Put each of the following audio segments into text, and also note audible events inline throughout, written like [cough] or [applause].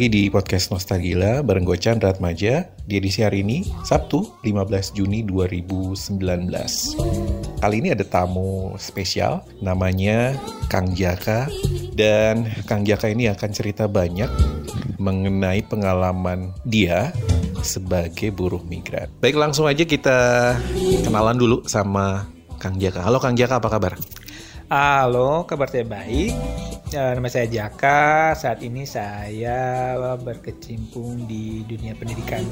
lagi di podcast Nostalgila bareng gue Chandra Atmaja di edisi hari ini, Sabtu 15 Juni 2019. Kali ini ada tamu spesial, namanya Kang Jaka. Dan Kang Jaka ini akan cerita banyak mengenai pengalaman dia sebagai buruh migran. Baik, langsung aja kita kenalan dulu sama Kang Jaka. Halo Kang Jaka, apa kabar? Halo, kabar saya baik. Eh, Nama saya Jaka. Saat ini saya berkecimpung di dunia pendidikan.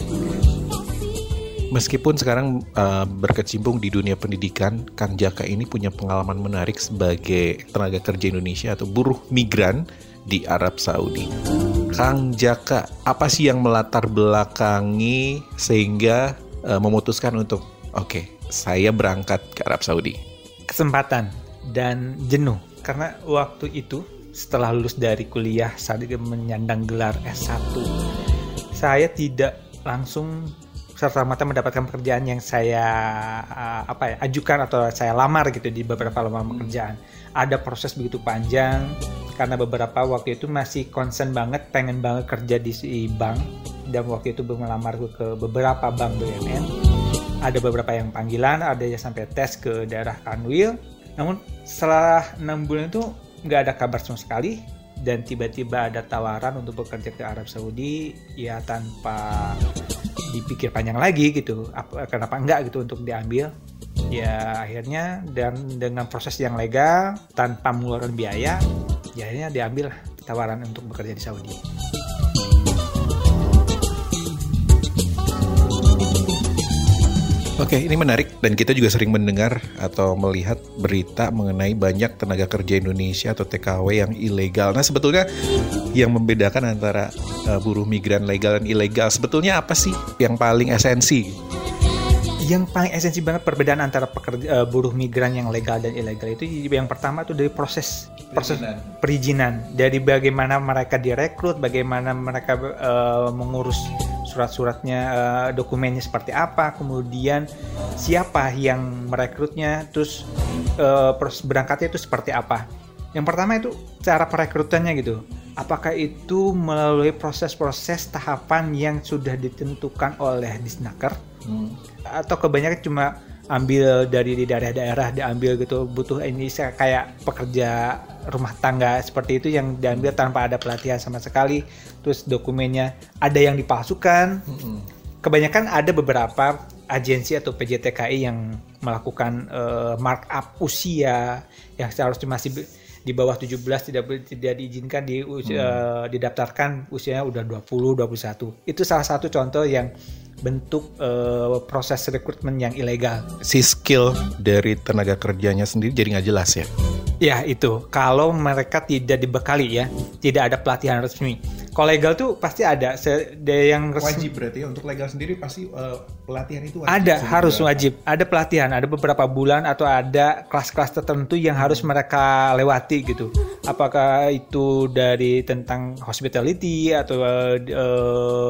Meskipun sekarang uh, berkecimpung di dunia pendidikan, Kang Jaka ini punya pengalaman menarik sebagai tenaga kerja Indonesia atau buruh migran di Arab Saudi. Kang Jaka, apa sih yang melatar belakangi sehingga uh, memutuskan untuk oke, saya berangkat ke Arab Saudi? Kesempatan dan jenuh. Karena waktu itu setelah lulus dari kuliah saat itu menyandang gelar S1, saya tidak langsung serta merta mendapatkan pekerjaan yang saya uh, apa ya ajukan atau saya lamar gitu di beberapa lamaran pekerjaan. Ada proses begitu panjang karena beberapa waktu itu masih concern banget pengen banget kerja di si bank dan waktu itu melamar ke beberapa bank BUMN. Ada beberapa yang panggilan, ada yang sampai tes ke daerah Kanwil. Namun setelah enam bulan itu nggak ada kabar sama sekali. Dan tiba-tiba ada tawaran untuk bekerja ke Arab Saudi ya tanpa dipikir panjang lagi gitu. Apa, kenapa enggak gitu untuk diambil? Ya akhirnya dan dengan proses yang legal tanpa mengeluarkan biaya ya akhirnya diambil tawaran untuk bekerja di Saudi Oke, ini menarik dan kita juga sering mendengar atau melihat berita mengenai banyak tenaga kerja Indonesia atau TKW yang ilegal. Nah, sebetulnya yang membedakan antara uh, buruh migran legal dan ilegal sebetulnya apa sih yang paling esensi? yang paling esensi banget perbedaan antara pekerja, eh, buruh migran yang legal dan ilegal itu yang pertama itu dari proses proses Perizinan. perizinan dari bagaimana mereka direkrut bagaimana mereka eh, mengurus surat-suratnya eh, dokumennya seperti apa kemudian siapa yang merekrutnya terus eh, proses berangkatnya itu seperti apa. Yang pertama itu cara perekrutannya gitu. Apakah itu melalui proses-proses tahapan yang sudah ditentukan oleh disnaker? Atau kebanyakan cuma ambil dari di daerah-daerah diambil gitu butuh ini kayak pekerja rumah tangga seperti itu yang diambil tanpa ada pelatihan sama sekali. Terus dokumennya ada yang dipalsukan. Kebanyakan ada beberapa agensi atau PJTKI yang melakukan eh, markup usia yang seharusnya masih di bawah 17 tidak tidak diizinkan di eh, didaftarkan usianya udah 20 21 itu salah satu contoh yang bentuk eh, proses rekrutmen yang ilegal Si skill dari tenaga kerjanya sendiri jadi nggak jelas ya. Ya itu, kalau mereka tidak dibekali ya, tidak ada pelatihan resmi. Kalau legal tuh pasti ada, se- de- yang resmi. berarti ya untuk legal sendiri pasti eh, pelatihan itu Ada, harus wajib. Ada pelatihan, ada beberapa bulan atau ada kelas-kelas tertentu yang harus mereka lewati gitu. Apakah itu dari tentang hospitality atau eh,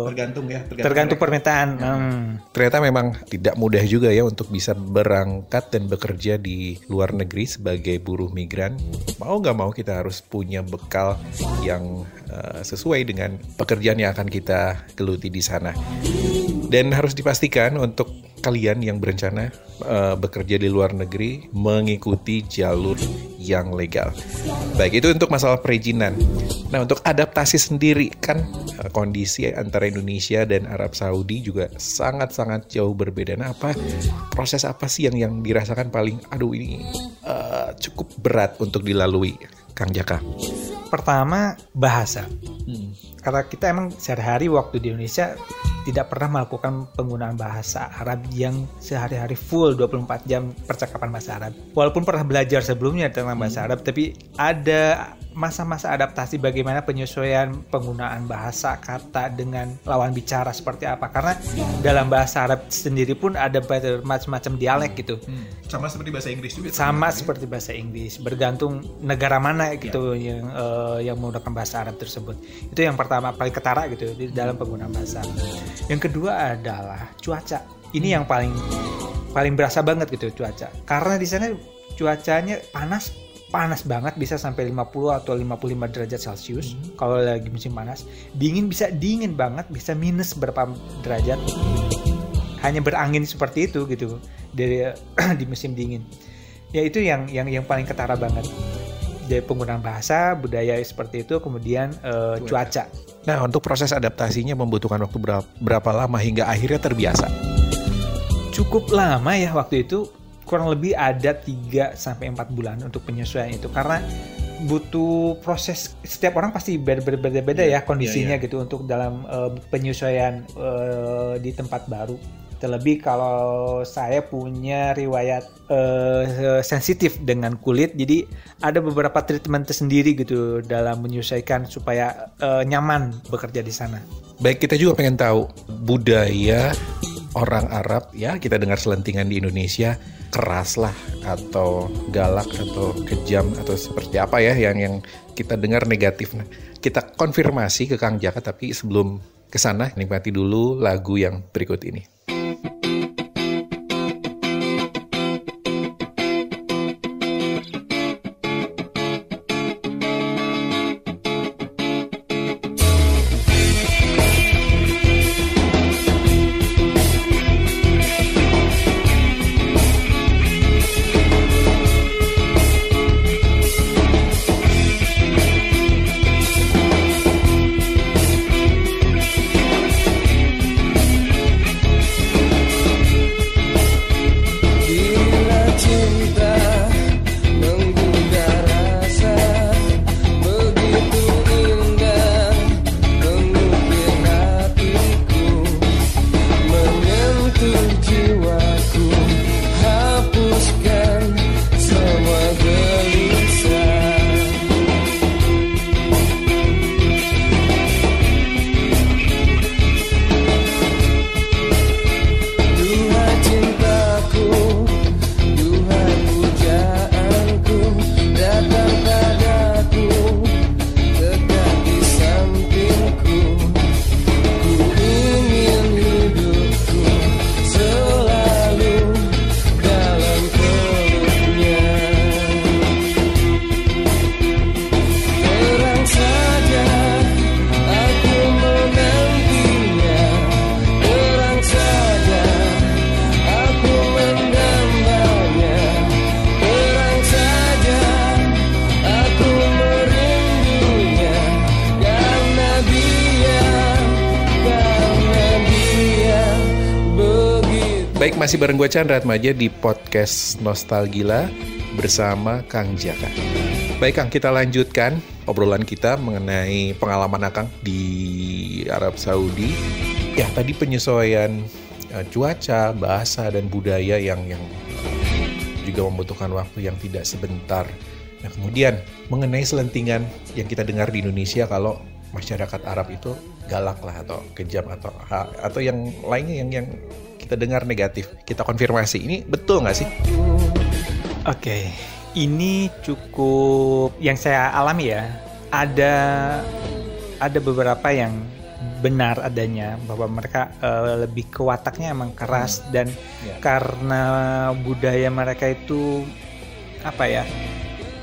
Tergantung ya. tergantung permintaan. Hmm. Ternyata memang tidak mudah juga ya untuk bisa berangkat dan bekerja di luar negeri sebagai buruh migran. Mau nggak mau kita harus punya bekal yang eh, sesuai dengan pekerjaan yang akan kita geluti di sana. Dan harus dipastikan untuk kalian yang berencana eh, bekerja di luar negeri mengikuti jalur yang legal. Baik, itu untuk masalah perizinan. Nah, untuk adaptasi sendiri kan eh, kondisi antara Indonesia dan Arab Saudi juga sangat-sangat jauh berbeda. Nah, apa proses apa sih yang yang dirasakan paling aduh ini eh, cukup berat untuk dilalui, Kang Jaka? Pertama bahasa. Karena kita emang sehari-hari waktu di Indonesia tidak pernah melakukan penggunaan bahasa Arab yang sehari-hari full 24 jam percakapan bahasa Arab. Walaupun pernah belajar sebelumnya tentang bahasa Arab, tapi ada masa-masa adaptasi bagaimana penyesuaian penggunaan bahasa kata dengan lawan bicara seperti apa. Karena dalam bahasa Arab sendiri pun ada macam-macam dialek gitu. Sama seperti bahasa Inggris juga. Sama seperti bahasa Inggris, bergantung negara mana gitu yang eh, yang menggunakan bahasa Arab tersebut. Itu yang pertama paling ketara gitu di dalam penggunaan bahasa. Yang kedua adalah cuaca. Ini yang paling paling berasa banget gitu cuaca. Karena di sana cuacanya panas panas banget bisa sampai 50 atau 55 derajat Celcius kalau lagi musim panas. Dingin bisa dingin banget, bisa minus berapa derajat. Hanya berangin seperti itu gitu dari [clears throat] di musim dingin. Ya itu yang yang yang paling ketara banget. Dari penggunaan bahasa, budaya seperti itu, kemudian eh, cuaca. Nah, untuk proses adaptasinya membutuhkan waktu berapa, berapa lama hingga akhirnya terbiasa? cukup lama ya waktu itu. Kurang lebih ada 3 sampai 4 bulan untuk penyesuaian itu. Karena butuh proses setiap orang pasti ber- ber- berbeda-beda ya kondisinya gitu untuk dalam eh, penyesuaian eh, di tempat baru terlebih kalau saya punya riwayat eh, sensitif dengan kulit jadi ada beberapa treatment tersendiri gitu dalam menyesuaikan supaya eh, nyaman bekerja di sana Baik, kita juga pengen tahu budaya orang Arab ya kita dengar selentingan di Indonesia keras lah atau galak atau kejam atau seperti apa ya yang yang kita dengar negatif. Nah, kita konfirmasi ke Kang Jaka tapi sebelum ke sana nikmati dulu lagu yang berikut ini. Masih bareng gue Chandra Atmaja di podcast Nostalgila bersama Kang Jaka. Baik Kang, kita lanjutkan obrolan kita mengenai pengalaman Akang di Arab Saudi. Ya, tadi penyesuaian eh, cuaca, bahasa, dan budaya yang yang juga membutuhkan waktu yang tidak sebentar. Nah, kemudian mengenai selentingan yang kita dengar di Indonesia kalau masyarakat Arab itu galak lah atau kejam atau atau yang lainnya yang yang kita dengar negatif. Kita konfirmasi ini betul nggak sih? Oke, ini cukup yang saya alami ya. Ada ada beberapa yang benar adanya bahwa mereka eh, lebih ke wataknya emang keras dan Ya. karena budaya mereka itu apa ya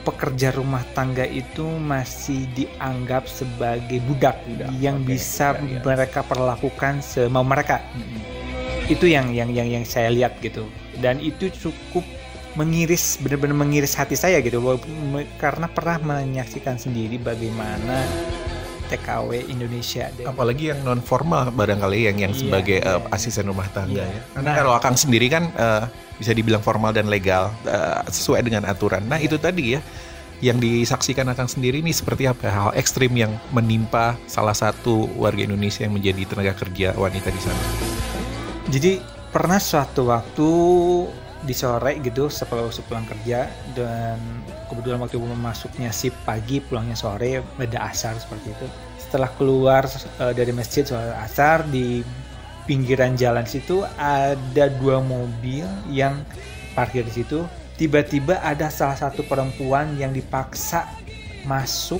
pekerja rumah tangga itu masih dianggap sebagai budak, yang oke. bisa Ya, ya. mereka perlakukan semau mereka. Itu yang yang yang yang saya lihat gitu. Dan itu cukup mengiris benar-benar mengiris hati saya gitu karena pernah menyaksikan sendiri bagaimana TKW Indonesia apalagi yang non formal barangkali yang yang Iya, sebagai iya, eh, asisten rumah tangga Iya. ya. Karena Nah. kalau Akang sendiri kan eh, bisa dibilang formal dan legal eh, sesuai dengan aturan. Nah, itu tadi ya yang disaksikan Akang sendiri ini seperti apa hal ekstrim yang menimpa salah satu warga Indonesia yang menjadi tenaga kerja wanita di sana. Jadi pernah suatu waktu di sore gitu setelah sepulang kerja dan kebetulan waktu masuknya shift pagi pulangnya sore beda asar seperti itu. Setelah keluar eh, dari masjid sholat asar di pinggiran jalan situ ada dua mobil yang parkir di situ. Tiba-tiba ada salah satu perempuan yang dipaksa masuk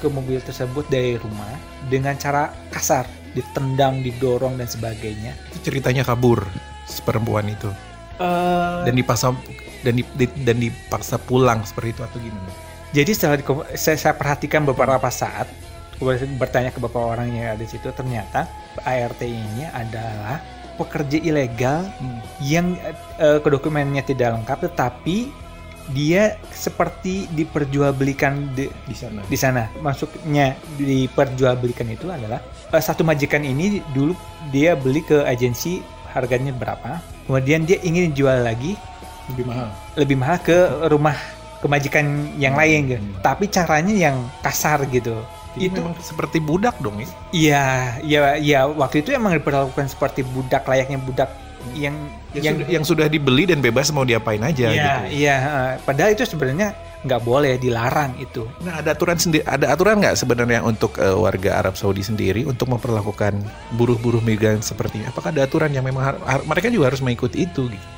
ke mobil tersebut dari rumah dengan cara kasar, ditendang, didorong dan sebagainya. Itu ceritanya kabur si perempuan itu Eh, dan dipaksa dan di- di- dan dipaksa pulang seperti itu atau gimana? jadi setelah di- saya, saya perhatikan beberapa saat, bertanya ke beberapa orang yang ada di situ, ternyata ART ini adalah pekerja ilegal yang eh, kedokumennya tidak lengkap, tetapi dia seperti diperjualbelikan di, Di sana. di sana. Maksudnya diperjualbelikan itu adalah eh, satu majikan ini dulu dia beli ke agensi harganya berapa, kemudian dia ingin jual lagi Lebih mahal. lebih mahal ke rumah kemajikan yang lain gitu. Hmm. Tapi caranya yang kasar gitu. Itu itu memang seperti budak dong ya. iya, iya, iya waktu itu emang diperlakukan seperti budak layaknya budak yang yang yang sudah dibeli dan bebas mau diapain aja Iya, gitu. iya. eh, Padahal itu sebenarnya nggak boleh, dilarang itu. Nah, ada aturan sendiri ada aturan nggak sebenarnya untuk eh, warga Arab Saudi sendiri untuk memperlakukan buruh-buruh migran seperti ini? Apakah ada aturan yang memang mereka juga harus mengikuti itu gitu?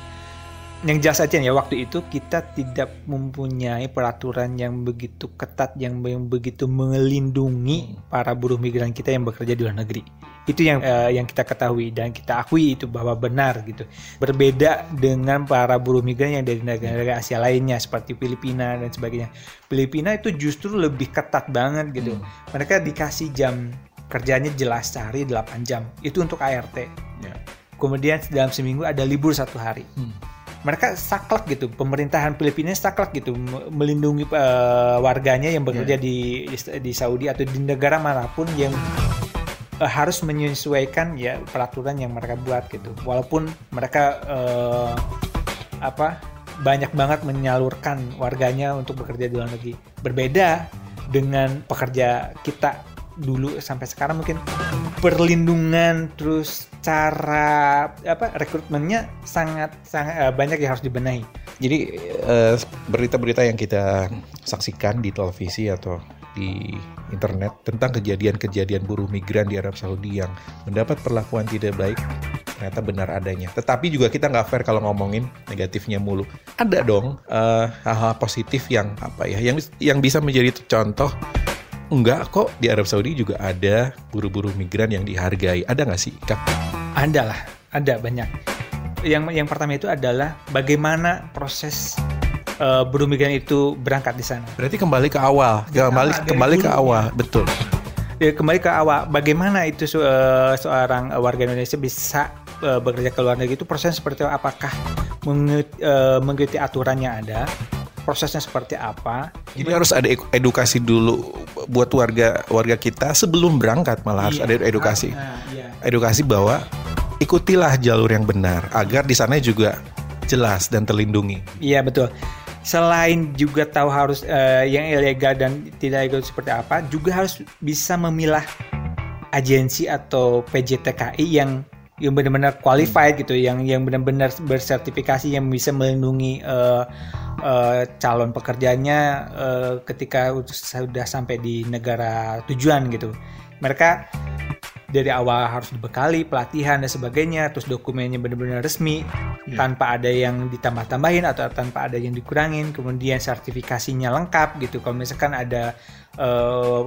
Yang jelas aja ya waktu itu kita tidak mempunyai peraturan yang begitu ketat yang, yang begitu melindungi para buruh migran kita yang bekerja di luar negeri. Itu yang eh, yang kita ketahui dan kita akui itu bahwa benar gitu. Berbeda dengan para buruh migran yang dari negara-negara Asia lainnya seperti Filipina dan sebagainya. Filipina itu justru lebih ketat banget gitu. Mereka dikasih jam kerjanya jelas sehari 8 jam. Itu untuk ART. Ya. Kemudian dalam seminggu ada libur satu hari mereka saklek gitu. Pemerintahan Filipina saklek gitu. Me- melindungi eh, warganya yang bekerja di di Saudi atau di negara mana pun yang eh, harus menyesuaikan ya peraturan yang mereka buat gitu. Walaupun mereka eh, apa banyak banget menyalurkan warganya untuk bekerja di luar negeri. Berbeda dengan pekerja kita dulu sampai sekarang mungkin perlindungan terus cara apa rekrutmennya sangat sangat eh, banyak yang harus dibenahi Jadi eh, berita-berita yang kita saksikan di televisi atau di internet tentang kejadian-kejadian buruh migran di Arab Saudi yang mendapat perlakuan tidak baik ternyata benar adanya. Tetapi juga kita nggak fair kalau ngomongin negatifnya mulu. Ada dong eh, hal-hal positif yang apa ya, yang yang bisa menjadi contoh. Enggak kok di Arab Saudi juga ada buruh-buruh migran yang dihargai. Ada nggak sih, Kak? ada lah ada banyak yang yang pertama itu adalah bagaimana proses eh, buruh migran itu berangkat di sana Berarti kembali ke awal, kembali kembali ke awal, betul. Ya, kembali ke awal bagaimana itu eh, seorang warga Indonesia bisa eh, bekerja ke luar negeri itu prosesnya seperti apa? apakah mengikuti aturan yang ada prosesnya seperti apa Jadi harus ada edu- edukasi dulu buat warga warga kita sebelum berangkat malah harus Iya. ada edukasi. Nah, iya. Edukasi bahwa ikutilah jalur yang benar agar di sana juga jelas dan terlindungi. Iya betul. Selain juga tahu harus eh, yang ilegal dan tidak ilegal seperti apa, juga harus bisa memilah agensi atau PJTKI yang yang benar-benar qualified gitu, yang yang benar-benar bersertifikasi yang bisa melindungi eh, eh, calon pekerjanya eh, ketika sudah sampai di negara tujuan gitu. Mereka dari awal harus dibekali pelatihan dan sebagainya, terus dokumennya benar-benar resmi tanpa ada yang ditambah-tambahin atau tanpa ada yang dikurangin, kemudian sertifikasinya lengkap gitu. Kalau misalkan ada eh,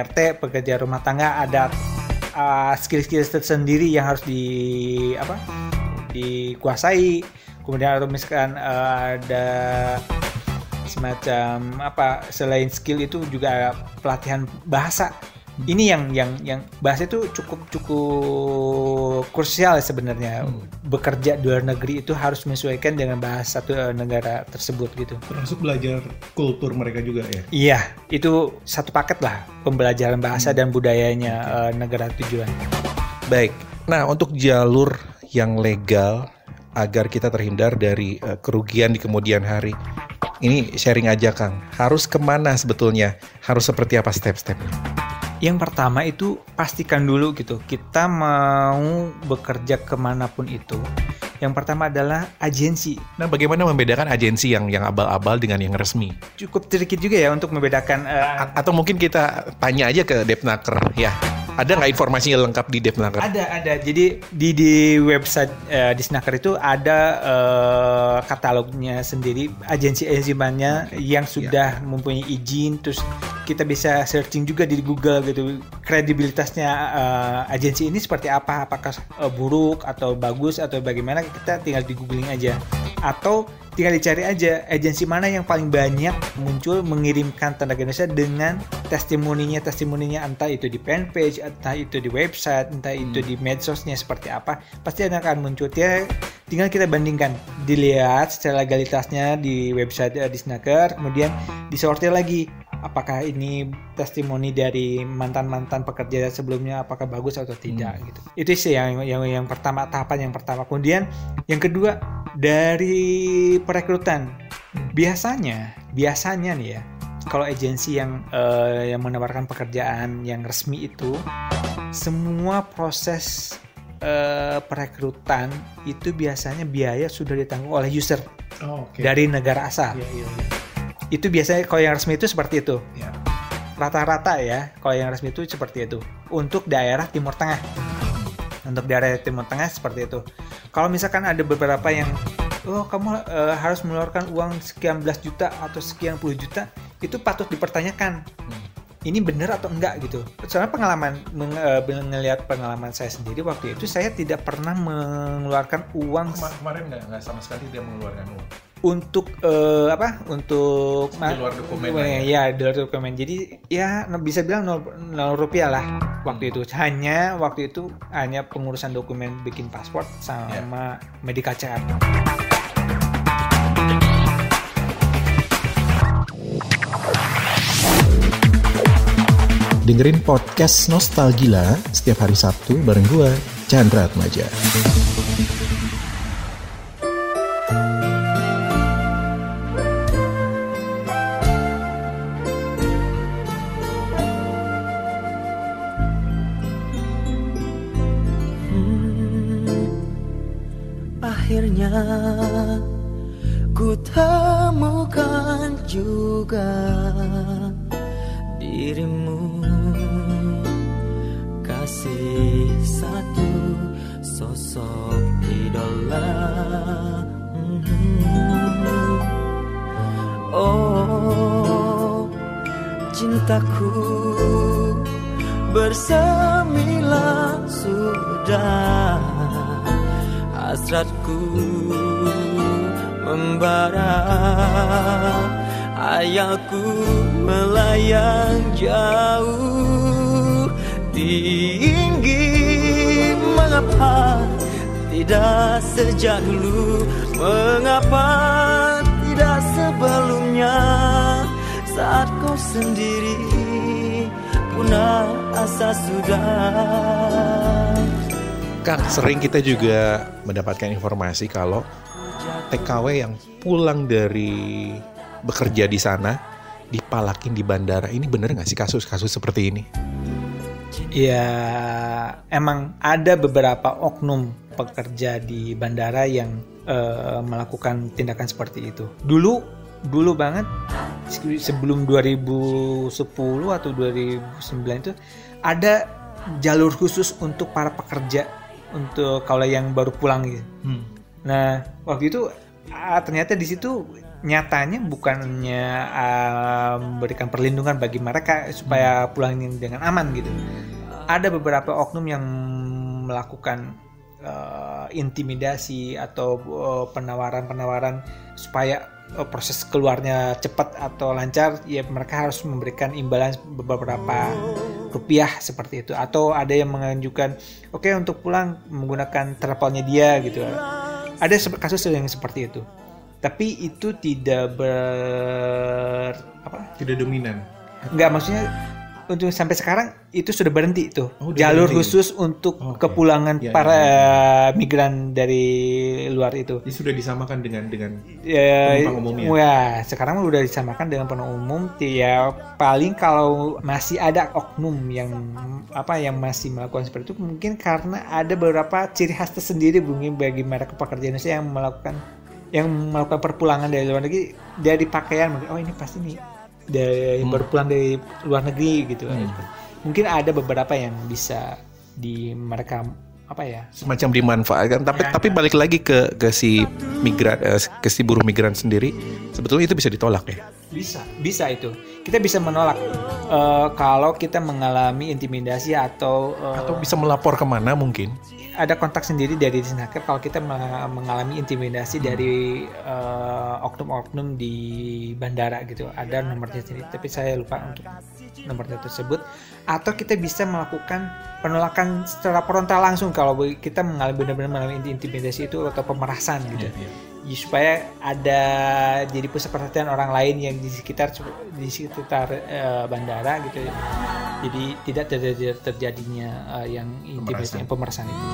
ART pekerja rumah tangga ada eh, skill-skill tersendiri yang harus di apa dikuasai, kemudian atau misalkan eh, ada semacam apa selain skill itu juga pelatihan bahasa ini yang yang yang bahasa itu cukup cukup krusial sebenarnya bekerja di luar negeri itu harus menyesuaikan dengan bahasa satu negara tersebut gitu Termasuk belajar kultur mereka juga ya. iya itu satu paket lah pembelajaran bahasa dan budayanya eh, negara tujuan Baik. Nah, untuk jalur yang legal agar kita terhindar dari eh, kerugian di kemudian hari. Ini sharing aja Kang. Harus ke mana sebetulnya? Harus seperti apa step-stepnya? Yang pertama itu pastikan dulu gitu kita mau bekerja ke mana pun itu. Yang pertama adalah agensi. Nah, bagaimana membedakan agensi yang yang abal-abal dengan yang resmi? Cukup sedikit juga ya untuk membedakan. A- atau mungkin kita tanya aja ke Depnaker ya. Ada nggak informasinya lengkap di Depnaker? ada ada. Jadi di di website eh, di Snacker itu ada eh, katalognya sendiri agensi-agensi banyak yang sudah mempunyai izin. Terus kita bisa searching juga di Google gitu kredibilitasnya eh, agensi ini seperti apa? Apakah eh, buruk atau bagus atau bagaimana? Kita tinggal di googling aja. Atau tinggal dicari aja agensi mana yang paling banyak muncul mengirimkan tenaga Indonesia dengan testimoninya testimoninya. Entah itu di fanpage entah itu di website entah itu di medsosnya seperti apa pasti akan muncul. Dia tinggal kita bandingkan dilihat secara legalitasnya di website eh, di Snacker kemudian disortir lagi apakah ini testimoni dari mantan-mantan pekerja sebelumnya apakah bagus atau tidak gitu. Itu sih yang yang yang pertama tahapan yang pertama. Kemudian yang kedua dari perekrutan. Biasanya, biasanya nih ya, kalau agensi yang eh, yang menawarkan pekerjaan yang resmi itu semua proses eh, perekrutan itu biasanya biaya sudah ditanggung oleh user Oh, oke. dari negara asal. Iya, iya, Itu biasanya kalau yang resmi itu seperti itu. iya. Rata-rata ya, kalau yang resmi itu seperti itu. Untuk daerah Timur Tengah. Untuk daerah Timur Tengah seperti itu. Kalau misalkan ada beberapa yang oh kamu eh, harus mengeluarkan uang sekian belas juta atau sekian puluh juta, itu patut dipertanyakan. Ini benar atau enggak gitu. Soalnya pengalaman meng, eh, melihat pengalaman saya sendiri waktu itu saya tidak pernah mengeluarkan uang Kema- kemarin nggak sama sekali dia mengeluarkan uang. Untuk eh, apa untuk Di luar dokumen lah ya. ya. di luar dokumen jadi ya bisa bilang nol, nol rupiah lah waktu itu hanya waktu itu hanya pengurusan dokumen bikin paspor sama medical check up Dengerin podcast Nostalgila setiap hari Sabtu bareng gua, Chandra Atmaja. Sosok idola. Mhm. Oh cintaku bersemilah sudah. Hasratku membara. Ayahku melayang jauh tinggi Mengapa tidak sejak dulu Mengapa tidak sebelumnya Saat kau sendiri punah asa sudah Kang, sering kita juga mendapatkan informasi kalau TKW yang pulang dari bekerja di sana dipalakin di bandara. Ini bener nggak sih kasus-kasus seperti ini? Ya emang ada beberapa oknum pekerja di bandara yang eh, melakukan tindakan seperti itu. Dulu dulu banget se- sebelum 2010 atau 2009 itu ada jalur khusus untuk para pekerja untuk kalau yang baru pulang gitu. Nah, waktu itu ah, ternyata di situ nyatanya bukannya ah, memberikan perlindungan bagi mereka supaya pulang dengan aman gitu. Ada beberapa oknum yang melakukan eh, intimidasi atau eh, penawaran-penawaran supaya eh, proses keluarnya cepat atau lancar ya mereka harus memberikan imbalan beberapa rupiah seperti itu. Atau ada yang mengajukan oke untuk pulang menggunakan travelnya dia gitu. Ada kasus yang seperti itu tapi itu tidak ber apa Tidak dominan. Enggak maksudnya untuk sampai sekarang itu sudah berhenti tuh Oh, jalur berhenti. khusus untuk Oke. kepulangan Ya, para ya, migran dari luar itu. Ini sudah disamakan dengan dengan Ya, Penumpang umumnya. Wah, sekarang udah disamakan dengan penumpang umum. Ya paling kalau masih ada oknum yang apa yang masih melakukan seperti itu mungkin karena ada beberapa ciri khas tersendiri mungkin bagi mereka pekerja Indonesia yang melakukan yang melakukan perpulangan dari luar negeri dari pakaian mungkin oh ini pasti nih dari Hmm. baru pulang dari luar negeri gitu Hmm. mungkin ada beberapa yang bisa di mereka apa ya semacam dimanfaatkan tapi Ya, tapi ya. balik lagi ke ke si migran eh, ke si buruh migran sendiri sebetulnya itu bisa ditolak ya bisa bisa itu kita bisa menolak eh, kalau kita mengalami intimidasi atau, eh, atau bisa melapor ke mana mungkin ada kontak sendiri dari Disnaker kalau kita me- mengalami intimidasi dari eh, oknum-oknum di bandara gitu. Ada nomornya sendiri tapi saya lupa untuk nomornya tersebut. Atau kita bisa melakukan penolakan secara frontal langsung kalau kita mengalami benar-benar mengalami intimidasi itu atau pemerasan gitu. Ya, supaya ada jadi pusat perhatian orang lain yang di sekitar di sekitar eh, bandara gitu jadi tidak terjadi terjadinya eh, yang intimidasi yang pemerasan itu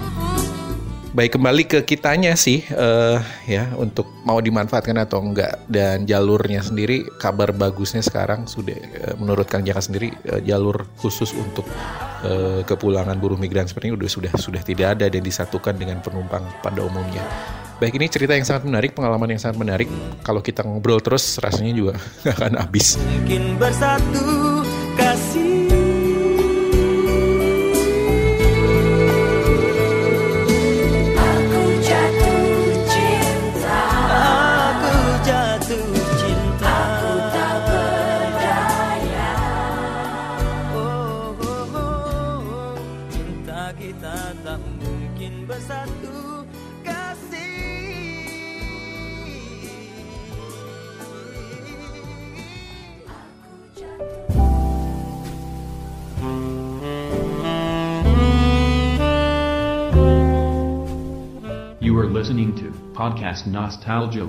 baik kembali ke kitanya sih eh, ya untuk mau dimanfaatkan atau enggak dan jalurnya sendiri kabar bagusnya sekarang sudah eh, menurut Kang Jaka sendiri eh, jalur khusus untuk eh, kepulangan buruh migran seperti ini udah sudah sudah tidak ada dan disatukan dengan penumpang pada umumnya. Baik ini cerita yang sangat menarik, pengalaman yang sangat menarik. Kalau kita ngobrol terus rasanya juga [laughs] nggak akan habis. Mungkin bersatu Podcast Nostalgia.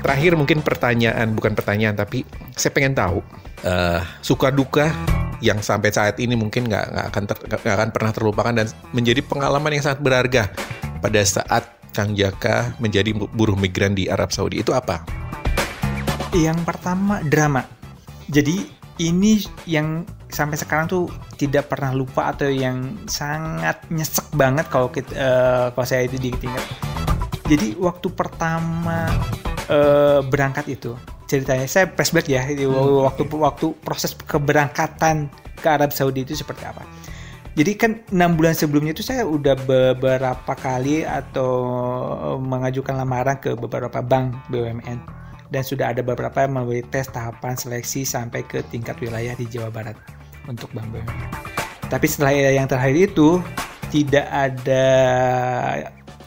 Terakhir mungkin pertanyaan, bukan pertanyaan tapi saya pengen tahu eh, suka duka yang sampai saat ini mungkin nggak nggak akan ter- nggak akan pernah terlupakan dan menjadi pengalaman yang sangat berharga pada saat Kang Jaka menjadi bu- buruh migran di Arab Saudi. Itu apa? yang pertama drama. Jadi ini yang sampai sekarang tuh tidak pernah lupa atau yang sangat nyesek banget kalau eh, kalau saya itu diingat jadi waktu pertama eh, berangkat itu ceritanya. Saya flashback ya ini waktu waktu proses keberangkatan ke Arab Saudi itu seperti apa. Jadi kan enam bulan sebelumnya itu saya udah beberapa kali atau mengajukan lamaran ke beberapa bank BUMN dan sudah ada beberapa yang melalui tes tahapan seleksi sampai ke tingkat wilayah di Jawa Barat untuk bank BUMN. Tapi setelah yang terakhir itu tidak ada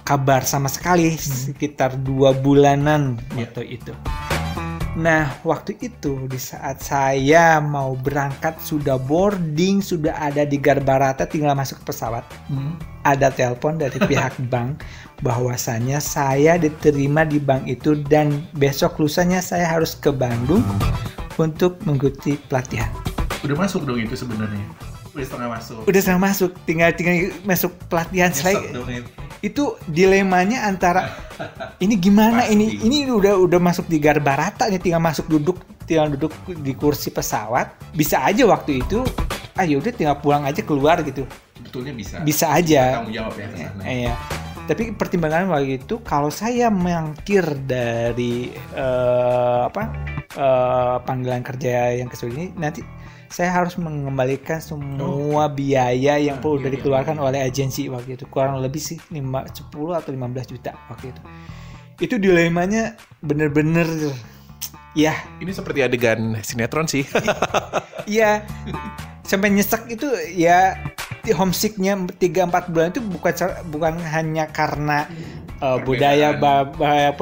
kabar sama sekali sekitar dua bulanan waktu itu. Nah, waktu itu di saat saya mau berangkat sudah boarding, sudah ada di Garbarata tinggal masuk ke pesawat. Ada telepon dari pihak [laughs] bank bahwasannya saya diterima di bank itu dan besok lusanya saya harus ke Bandung untuk mengikuti pelatihan. Udah masuk dong itu sebenarnya. Udah setengah masuk. Udah saya masuk, tinggal tinggal masuk pelatihan selesai. Itu dilemanya antara ini gimana Pasti. ini ini udah udah masuk di Garbarata nih tinggal masuk duduk tinggal duduk di kursi pesawat bisa aja waktu itu ah yaudah tinggal pulang aja keluar gitu Betulnya bisa. bisa aja Tanggung jawab ya ke sana. Eh, iya. Tapi pertimbangan waktu itu kalau saya mangkir dari eh, apa eh, panggilan kerja yang ke ini nanti saya harus mengembalikan semua biaya yang perlu udah dikeluarkan oleh agensi waktu itu. Kurang lebih sih 5, 10 atau 15 juta waktu itu. Itu dilemanya bener-bener ya. Ini seperti adegan sinetron sih. [laughs] Iya, sampai nyesek itu ya homesicknya 3-4 bulan itu bukan bukan hanya karena uh, budaya ba- ba-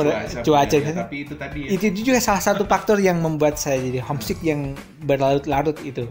cuaca, gitu. tapi itu tadi ya. itu juga salah satu faktor yang membuat saya jadi homesick yang berlarut-larut itu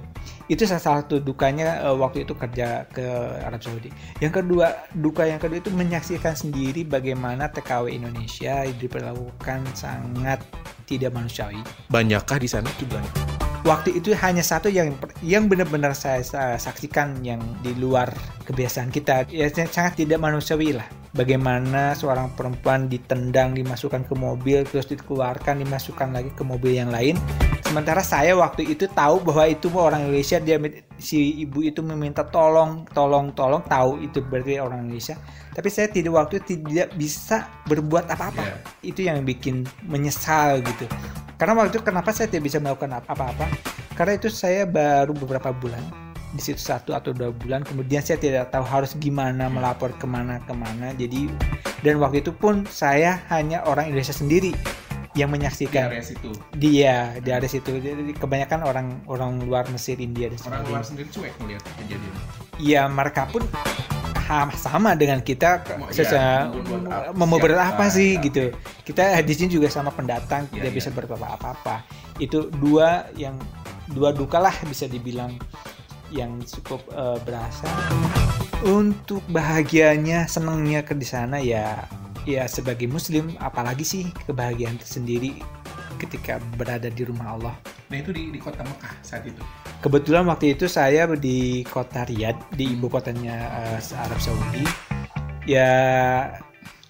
itu salah satu dukanya uh, waktu itu kerja ke Arab Saudi yang kedua duka yang kedua itu menyaksikan sendiri bagaimana TKW Indonesia diperlakukan sangat tidak manusiawi Banyakkah di sana jumlahnya? Waktu itu hanya satu yang yang benar-benar saya, sa- saksikan yang di luar kebiasaan kita. Ya sangat tidak manusiawi lah. Bagaimana seorang perempuan ditendang dimasukkan ke mobil terus dikeluarkan dimasukkan lagi ke mobil yang lain. Sementara saya waktu itu tahu bahwa itu orang Indonesia dia si ibu itu meminta tolong tolong tolong tahu itu berarti orang Indonesia. Tapi saya tidak waktu itu tidak bisa berbuat apa-apa. Iya. itu yang bikin menyesal gitu karena waktu itu kenapa saya tidak bisa melakukan apa-apa? Karena itu saya baru beberapa bulan di situ satu atau dua bulan kemudian saya tidak tahu harus gimana melapor ke mana ke mana. Jadi dan waktu itu pun saya hanya orang Indonesia sendiri yang menyaksikan. Itu. dia di area situ. Jadi kebanyakan orang orang luar Mesir India dan Orang luar sendiri cuek melihat kejadian. ya mereka pun sama dengan kita iya, membuat apa- mau membuat siapa, apa sih ya. gitu kita di sini juga sama pendatang Iya, tidak iya. bisa berbuat apa-apa itu dua yang dua duka lah bisa dibilang yang cukup eh, berasa untuk bahagianya senangnya ke di sana ya ya sebagai muslim apalagi sih kebahagiaan tersendiri ketika berada di rumah Allah Nah itu di, di kota Mekah saat itu. Kebetulan waktu itu saya di kota Riyadh, di ibu kotanya eh, Arab Saudi. Ya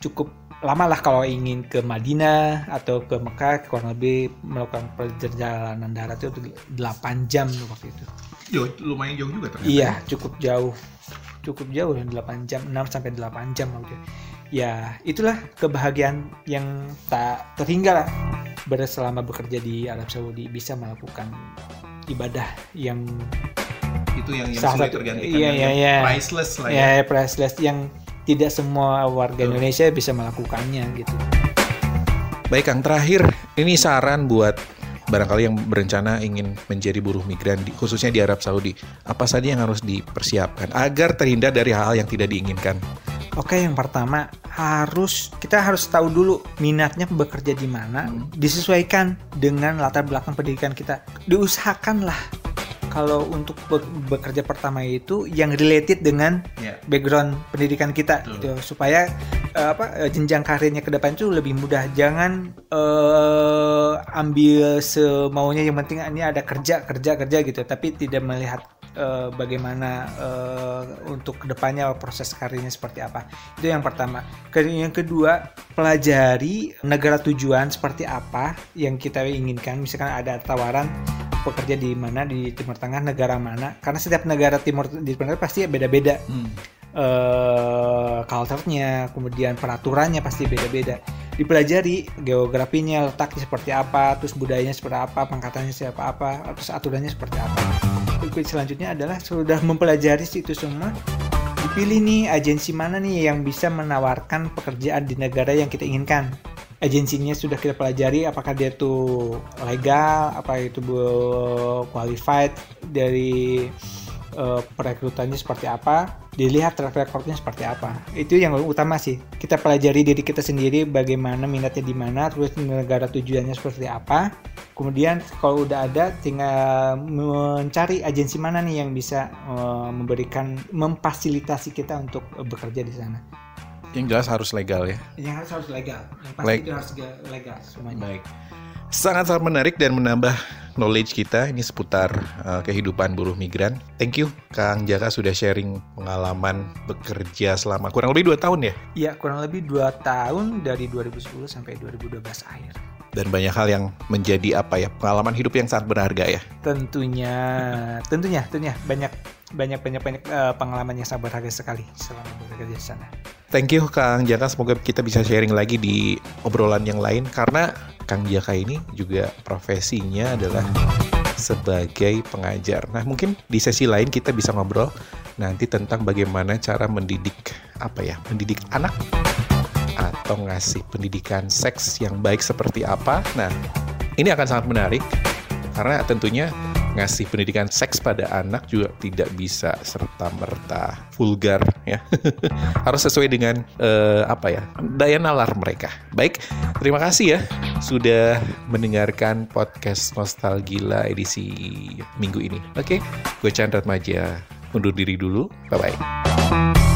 cukup lama lah kalau ingin ke Madinah atau ke Mekah kurang lebih melakukan perjalanan darat itu 8 jam waktu itu. Jauh, lumayan jauh juga ternyata. Iya, cukup jauh. Cukup jauh 8 jam, 6 sampai 8 jam waktu itu. Ya, itulah kebahagiaan yang tak terhingga lah ber- selama bekerja di Arab Saudi bisa melakukan ibadah yang Itu yang yang Salah sulit tergantikan. iya, yang iya, iya. Priceless lah ya. ya priceless yang tidak semua warga Betul. Indonesia bisa melakukannya gitu. Baik Kang, terakhir ini saran buat barangkali yang berencana ingin menjadi buruh migran di, khususnya di Arab Saudi. Apa saja yang harus dipersiapkan agar terhindar dari hal-hal yang tidak diinginkan? Oke, yang pertama harus kita harus tahu dulu minatnya bekerja di mana, disesuaikan dengan latar belakang pendidikan kita. Diusahakanlah kalau untuk be- bekerja pertama itu yang related dengan Ya. background pendidikan kita Betul. gitu supaya eh, apa eh, jenjang karirnya ke depan itu lebih mudah. Jangan eh, ambil semaunya yang penting ini ada kerja kerja kerja gitu, tapi tidak melihat eh, bagaimana eh, untuk ke depannya proses karirnya seperti apa. Itu yang pertama. Yang kedua pelajari negara tujuan seperti apa yang kita inginkan. Misalkan ada tawaran bekerja di mana di Timur Tengah negara mana karena setiap negara Timur di Timur Tengah pasti beda-beda Hmm. eh culture-nya, kemudian peraturannya pasti beda-beda. Dipelajari geografinya, letaknya seperti apa, terus budayanya seperti apa, pangkatannya seperti apa, terus aturannya seperti apa. Berikut selanjutnya adalah sudah mempelajari itu semua, dipilih nih agensi mana nih yang bisa menawarkan pekerjaan di negara yang kita inginkan. Agensinya sudah kita pelajari apakah dia itu legal, apa itu qualified dari eh, perekrutannya seperti apa, dilihat track recordnya seperti apa. Itu yang utama sih. Kita pelajari diri kita sendiri bagaimana minatnya di mana, terus negara tujuannya seperti apa. Kemudian kalau udah ada tinggal mencari agensi mana nih yang bisa eh, memberikan memfasilitasi kita untuk eh, bekerja di sana. Yang jelas harus legal ya. Yang harus harus legal. Yang pasti Leg- itu harus legal semuanya. Baik. Sangat-sangat menarik dan menambah knowledge kita ini seputar uh, kehidupan buruh migran. Thank you Kang Jaka sudah sharing pengalaman bekerja selama kurang lebih 2 tahun ya. Iya, kurang lebih 2 tahun dari 2010 sampai 2012 akhir. Dan banyak hal yang menjadi apa ya pengalaman hidup yang sangat berharga ya. Tentunya, tentunya, tentunya banyak banyak banyak banyak eh, pengalaman yang sangat berharga sekali selama bekerja di sana. Thank you Kang Jaka, semoga kita bisa sharing lagi di obrolan yang lain karena Kang Jaka ini juga profesinya adalah sebagai pengajar. Nah, mungkin di sesi lain kita bisa ngobrol nanti tentang bagaimana cara mendidik apa ya, mendidik anak atau ngasih pendidikan seks yang baik seperti apa. Nah, ini akan sangat menarik karena tentunya ngasih pendidikan seks pada anak juga tidak bisa serta merta vulgar ya. [laughs] Harus sesuai dengan eh, apa ya daya nalar mereka. Baik terima kasih ya sudah mendengarkan podcast nostalgila edisi minggu ini. Oke gue Chandra Maja undur diri dulu. Bye bye